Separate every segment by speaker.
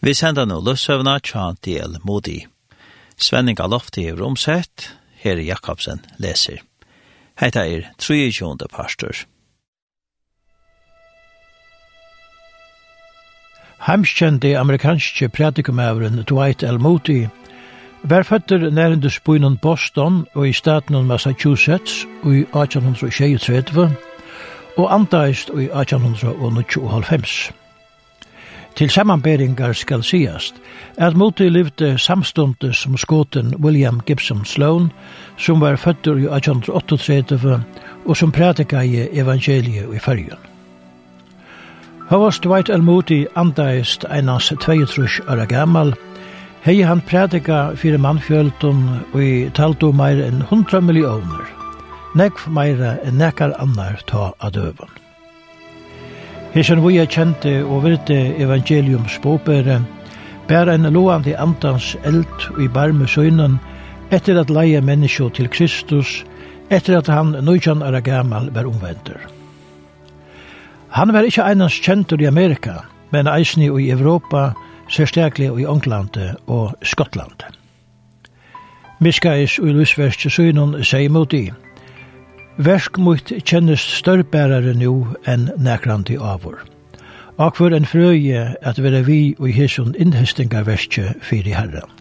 Speaker 1: Vi sender nå løsøvna tja del modi. Svenning av loftet i romsett, Herre Jakobsen leser. Heita er 23. pastor.
Speaker 2: Heimskjente amerikanske predikumæveren Dwight L. Moody var føtter nærende spøynen Boston og i staten Massachusetts i 1836 og antaist i 1895. Til samanberingar skal sigast at Moti livde samstundes som skåten William Gibson Sloan, som var fødder i 1838 og som prædika i evangeliet i fyrjun. Havast Dwight L. Moti andaist einans 22 år gammal, hei han prædika fyrir mannfjöldun og i taltu meir enn 100 millioner, nekv meira enn nekar annar ta adøvun. Hesen vi er kjente og virte evangelium båpere, bæra en loande andans eld i barme søgnen, etter at leie menneskje til Kristus, etter at han nøytjan er gammal var omvender. Han var ikkje einans kjentur i Amerika, men eisni i Europa, særstaklig i England og Skottland. Miskais og Lusverst søgnen sier mot i, Versk mot kjennes størrbærare nu enn nekrandi avur. Akvar en frøye at vera vi og i innhestinga verskje fyrir herren.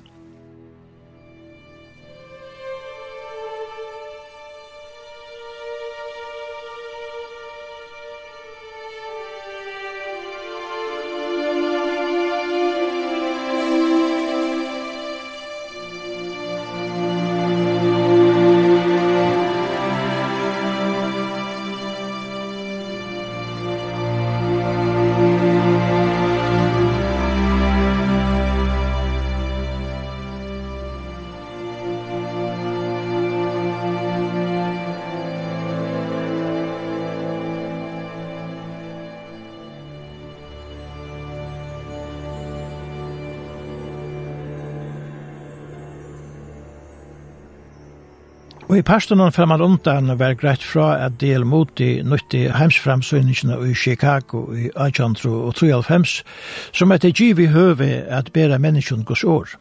Speaker 2: Og i pastonen fremad undan var greit fra at del mot de nyttig heimsframsyningene i Chicago i 1893 som etter giv i høve at bæra menneskjen gos år.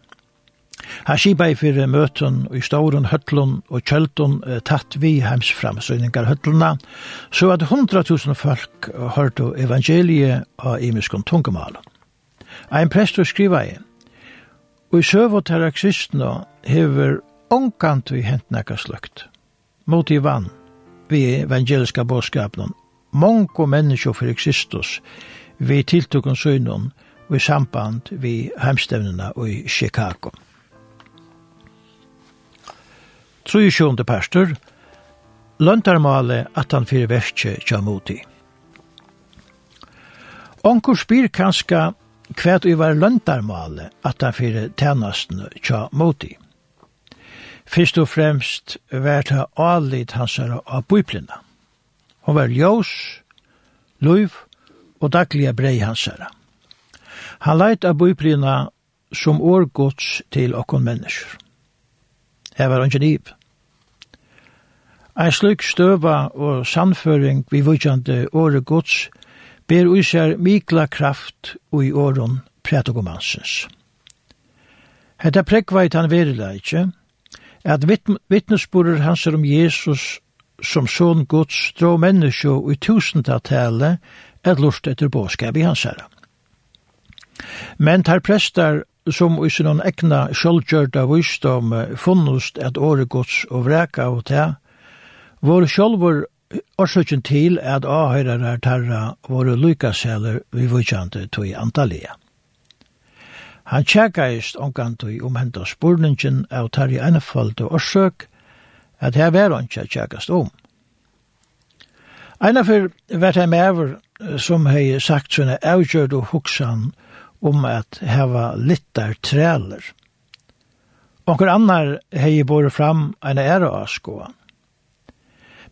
Speaker 2: Han skipa i fyrir møten i stauren høtlun og kjøltun tatt vi heimsframsyningar høtluna, så at 100.000 folk hørte evangeliet av imiskon tungemal. Ein prestor skriva i, og i søvot her kristna hever ångkant vi hent nekka slukt. Mot i vann, vi evangeliska bådskapen, mongo mennesker for Kristus, vi tiltukken synon, og i samband vi heimstevnena og i Chicago. 37. pastor, løntarmale at han fyrir verkje tjamoti. Onkur spyr kanska kvæt uvar løntarmale at han fyrir tænasten tjamoti. Fyrst og fremst var det alit hans av biblina. Hon var ljós, luiv og dagliga brei hans Han leit av biblina som årgods til okkon mennesker. Her var ungen ib. Ein slik støva og sannføring vi vujjande året gods ber uisar mikla kraft ui åren prætogomansens. Hetta prekvait han verileitje, at vittnesbordet hans om Jesus som sån Guds drå menneske i tusendatale et lort etter båskap i hans herre. Men tar prestar som i sin egna sjølgjørda visdom funnust at året Guds og vreka av te, var sjølver årsøkjen til at avhøyrar tarra våre lykaseller vi vujkjante tog i Antalya. Han tjekkaist omgantui om henda spurningin av tarri einefald og orsøk, at her var han tja tjekkast om. Einafyr vart han eivr som hei sagt sånne avgjørd og huksan om at heva littar træler. Onkur annar hei bore fram eina æra askoa.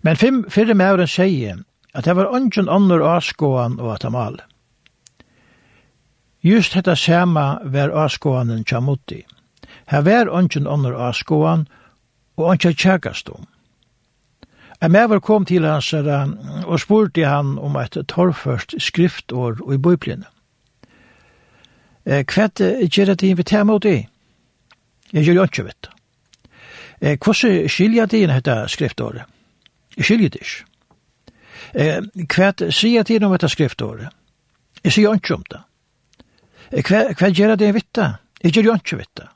Speaker 2: Men fem fyrre han sier at det var ungen annar askoan og atamale. Just hetta sama ver avskåanen chamutti. Her ver ongen onnur avskåan og ongen tjekast om. En mever kom til hans og spurte han om et torrførst skriftår i bøyplene. Kvett gjør det vi tar mot det? Jeg gjør ikke vet. Hvordan skiljer det inn dette skriftåret? Jeg skiljer det ikke. Eh, hva sier det om dette skriftåret? Jeg sier ikke om det. Hva, hva gjør det jeg vitt? Jeg gjør jo ikke vet det.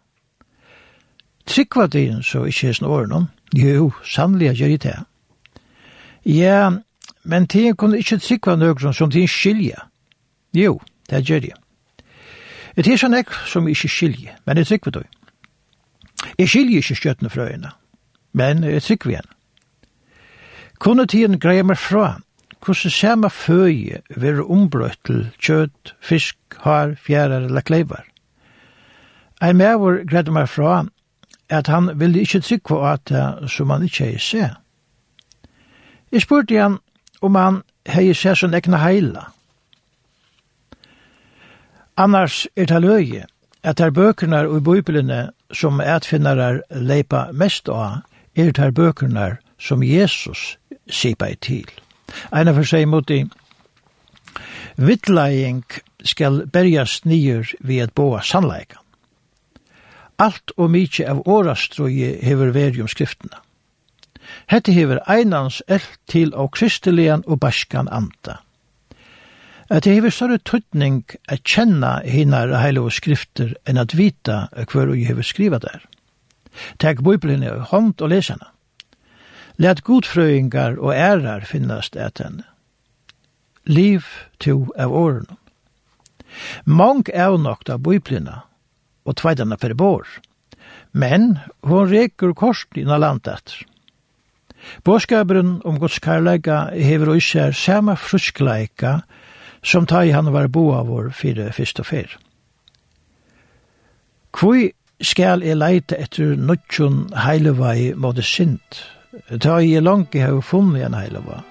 Speaker 2: Trykva det inn så ikke er sånn åren Jo, sannelig gjør jeg det. Ja, men det kunne ikke trykva noen som det skilje. Jo, det gjør jeg. Det er sånn ek som ikke skilje, men jeg trykva det. Jeg skilje ikke skjøttene fra øynene, men jeg trykva igjen. Kunne tiden greier meg fra hvordan samme føje være ombrøtt til kjøtt, fisk, har, fjærer eller kleivar. Ein medover greide meg fra at han ville ikke trykke at det som han ikke hei se. Jeg spurte igjen om han hei se som ekne heila. Annars er det løye at her bøkene og bøybelene som etfinnere leipa mest av, er det er bøkene som Jesus sipa i til. Einar for seg mot i Vittlæging skal berjas nyer ved at boa sannleikan. Alt og mykje av årastrøye hever veri om skriftene. Hette hever einans eld til av kristelian og baskan anta. At det hever større tøtning at kjenna hinar heilige skrifter enn at vita hver og hever skriva der. Takk bøybelen i hånd og lesene. Let godfrøyngar og ærar finnast et henne. Liv to av åren. Mang av nokta biblina og tveidana per bor. men hon reker korsen i landet. Båskaberen om Guds karlæga hever og især samme fruskleika som ta i han var bo av vår fire fyrst og fyr. Kvoi skal jeg leite etter nødtjon heilevei måte sint, ta i langt jeg har funnet en heilava,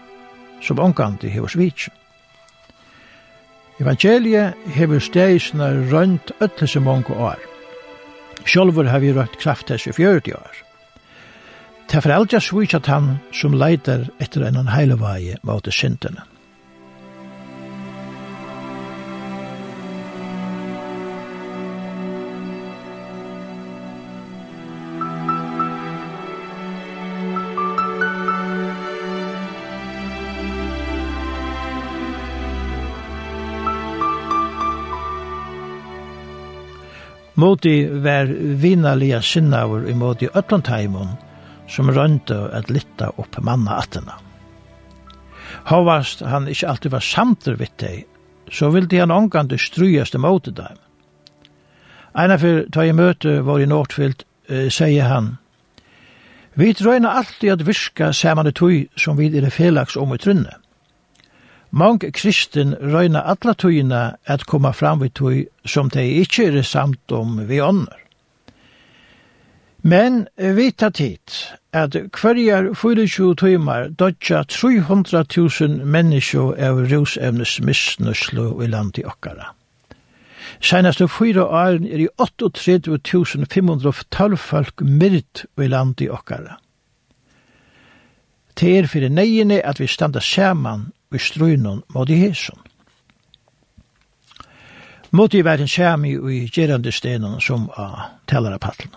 Speaker 2: som omkantig hever svitsjen. Evangeliet hever steisene rønt øtles i mange år. Sjolver har vi rønt kraftes i 40 år. Ta er for alt han som leiter etter en heilavaie mot sintene. Moti var vinaliga sinnaver i moti ötlantheimun, som rönte at litta opp manna attena. Havast han ikkje alltid var samter vitt deg, så vildi han omgande strujast i moti dem. Einar fyrir ta i møte var i Nordfyllt, eh, sier han, Vi drøyna alltid at virka saman i tøy som vi er felaks om i trynne. Mange kristen røyna alla tøyina at koma fram við tøy som tei ikkje er samt om vi ånder. Men vita tid at hverjar 24 tøymar dodja 300.000 menneskjo av rusevnes misnuslo i landi okkara. Senaste fyra åren er i 38.512 folk myrt i landi okkara. Det er fyrir negini at vi standa saman i strøynon mot i hesson. Mot i verden kjem i gerande stenen som a talara paddelen.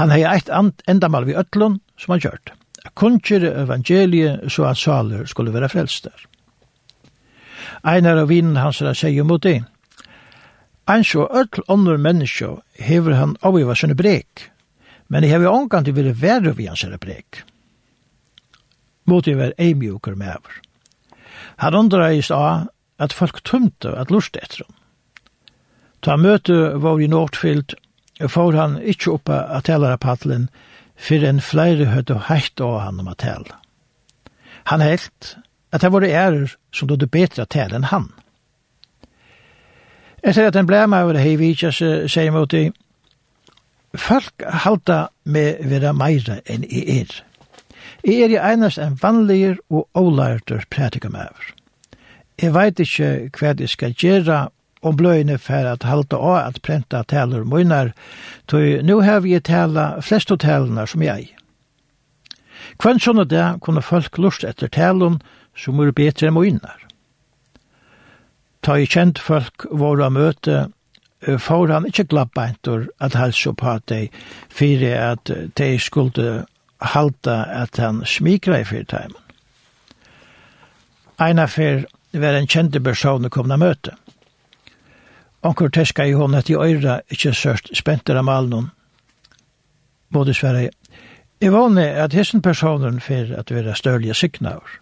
Speaker 2: Han hei eit endamal vi ötlun som han gjørt. Kunkjer evangeliet så at saler skulle være frelst der. Einar av vinen hans er seg mot det. Ein så öll ånder menneskje hever han avgiva sinne brek, men jeg hever ångan til ville være vi hans brek. Mot i ver ei mjuker med over. Han undreist av at folk tømte at lust etter hon. Ta møte var i Nordfield, får han ikkje oppa at tælare paddelen, fyrir en flere høyde heitt av han om at tæla. Han helt at det var ærer som døde betre at tæla enn han. Etter at en blei meg over hei vitja, sier mot i, folk halda med vera meira enn i er. Jeg er i einast en vanliger og ålærter prætikamæver. Jeg veit ikkje hva jeg skal gjøre om bløyene for at halta av at prenta taler munnar, tøy nu har vi tala flest hotellene som jeg. Kvann sånne det kunne folk lust etter talen som er betre enn munnar. Ta i kjent folk våra møte, får han ikkje glabbeintor at halsa på at de fyrir at de skulle halta at han smikra i fyrtaimen. Eina fyr var en kjente person å komna møte. Onkur teska i hon at i øyra ikkje sørst spenter av malnum. Både sverre, i vane at hessen personen fyr at vera størlige signaur.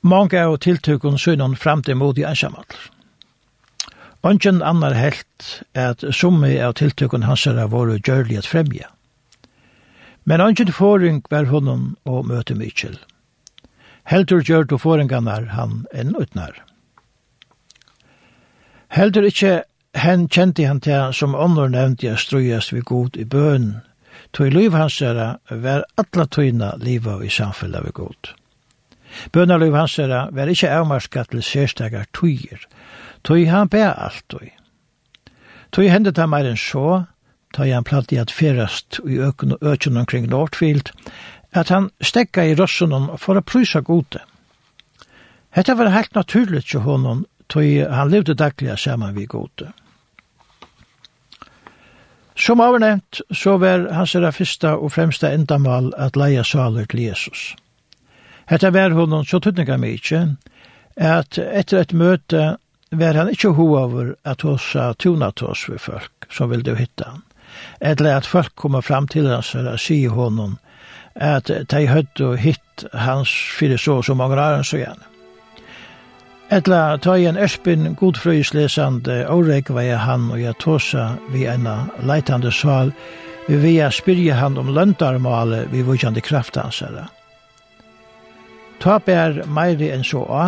Speaker 2: Mange av tiltukun synon fram til modig ansamall. Ongen annar helt at summe av tiltukun hansara våre at fremja. Men angen forring var honom å møte Mitchell. Heldur gjør du forringarnar han enn utnar. Heldur ikkje hen kjente han til som ånder nevnte jeg strøyast vi god i bøn, tog liv hans er var atla tøyna liva i samfellet vi god. Bønarliv hans er var ikkje avmarska til sérstegar tøyer, tøy han be alt tøy. Tøy hendet han meir enn så, ta han i at ferast i økken og omkring Northfield, at han stekka i røssunen for å prysa gode. Hetta var helt naturligt til honom, tog han levde dagliga saman vi gode. Som avnevnt, så var hans era fyrsta og fremsta endamal at leia saler til Jesus. Hetta var honom så tydninga mykje, at etter et møte var han ikkje hoover at hos tunat vi folk som ville hitta han eller at folk kommer fram til hans og sier honom at de høyde hitt hans fyrir så så mange år så igjen. Etla ta i en Espen godfrøyslesande åregvei han og jeg tåsa vi ena leitande sval vi via spyrje han om løntarmale vi vujande kraftansere. Ta bær meiri enn så a,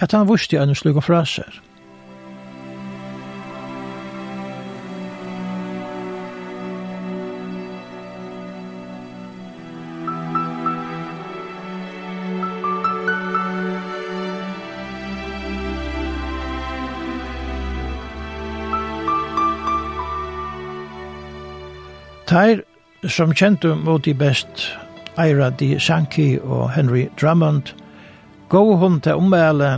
Speaker 2: at han vusti enn og fraser. Teir som kjente mot de best Ira D. Sankey og Henry Drummond gå hun til omvæle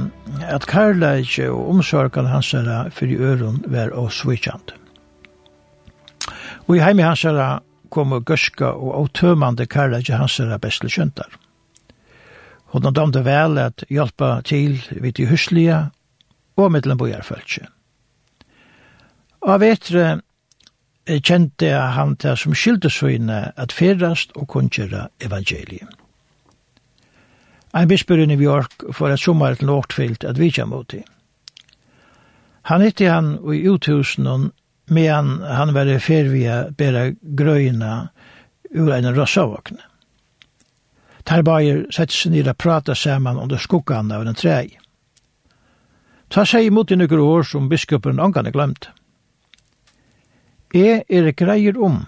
Speaker 2: at karlæge og omsorgen hans herre for i øren var og switchant. Og i heimi hans herre kom gøska og avtømande karlæge hans herre til kjøntar. Hun dømte vel at hjelpa til vidt i huslige og mittelen bojarfølse. Av etre kjente han til som skyldesøyne at ferdast og kunngjøre evangeliet. Ein bispur i New York for et sommer til Nortfield at vi kommer ut. Han hitte han i uthusen medan han var i fervia bera grøyna ur en røssavåkne. Tarbajer sette seg ned og prata saman under skukkan av en trei. Ta seg imot i nokre år som biskupen ångane glemte. Jeg er greier om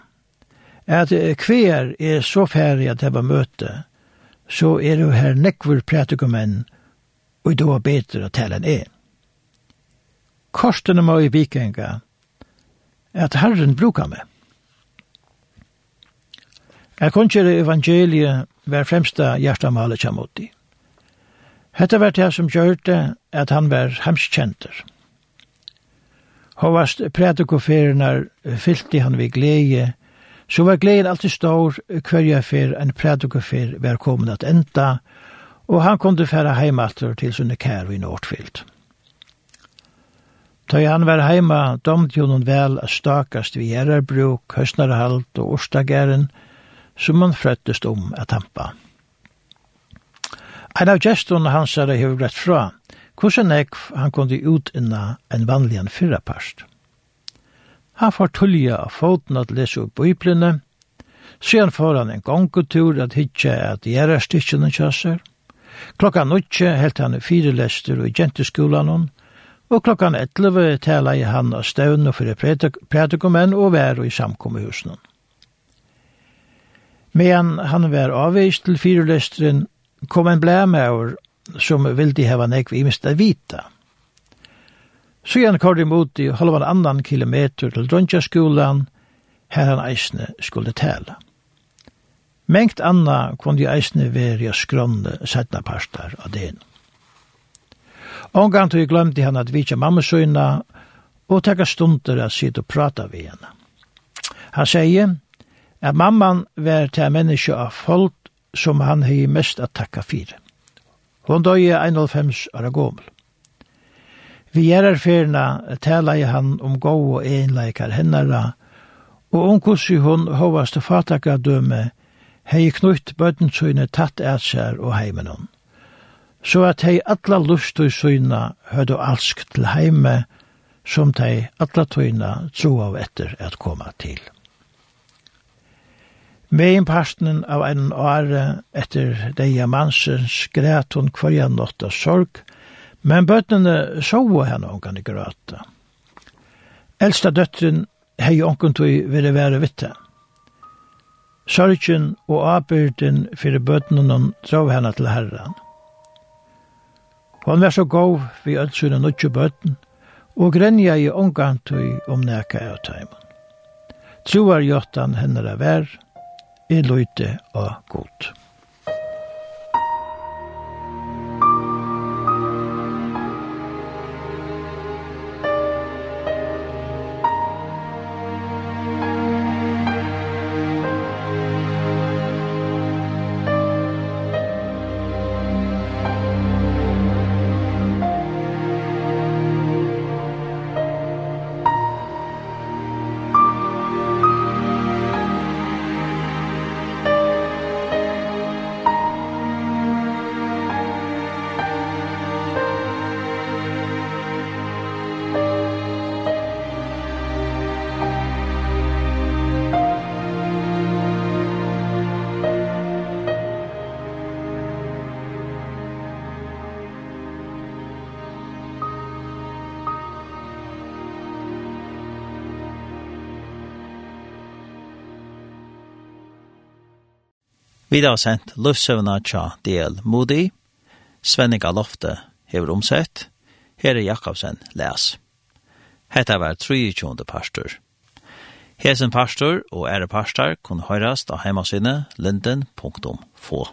Speaker 2: at hver er så færdig at jeg var møte, så er det her nekvur pratikumenn, og det var bedre å tale enn jeg. Korstene må i vikinga, at Herren bruker meg. Jeg kunne ikke evangeliet være fremsta hjertamalet kjem ut i. Hette var det som gjør det at han var hemskjenter. Hemskjenter. Hovast prædikoferernar fyllti han vi gleie, så var gleden alltid stor hverja fer en prædikofer var kommet at enda, og han kunde færa heimaltur til sunne kær i Nordfield. Da han var heima, domte noen vel a stakast vi gjerarbruk, høstnarhalt og orstagæren, som han frøttest om at tampa. Ein av gestorna hans er hevet rett fra, hvordan jeg han kunde utinna en vanligan fyrrapast. Han får tullja av foten at lese opp biblene, sen får han en gongutur at hitja at gjerra stikkene kjasser. Klokka nutje helt han i firelester og i jenteskolan hon, og klokka 11 tala i han av støvn og fyrir prædikumenn og vær og i samkommehusen. Men han var avvist til firelesteren kom en blæmaur som vil de heva nekv i mista vita. Så igjen kvar de mot i halvan annan kilometer til Dronjaskolan, her han eisne skulle tala. Mengt anna kunne de eisne veri a skrønne setna parstar av den. Omgang tog glemte han at vitja mammasøyna og teka stunder at sitte og prata vi henne. Han sier at mamman var til menneske av folk som han hei mest at takka fyrir. Hon han døg i 91 år gammel. Vi gjerarferna tala i han om gau og einleikar hennara, og om kussi hon hovast til fatakra døme, hei knutt bøtensøyne tatt et sær og heimenon. Så at hei atla lust og søyna høyde alsk til heime, som hei atla tøyna tro av etter at koma til. Megin parten av en åre etter deia mansens græt hun kvarja nått av sorg, men bøttene sova henne omkan ikke grøta. Elsta døttren hei omkan tog ville være vitte. Sorgen og avbyrden fyrir bøttene drov henne til herran. Hon var så gov vi ødsyna nutje bøtten, og grenja i omkan tog om neka av taimen. Troar jottan henne er vær, er løyte av godt.
Speaker 1: Vi har sendt løvsøvna tja del Moody, Svenning Lofte hever omsett, Herre Jakobsen les. Hetta var 23. pastor. Hesen pastor og ære pastor kunne høyrast av heimasynet linden.få.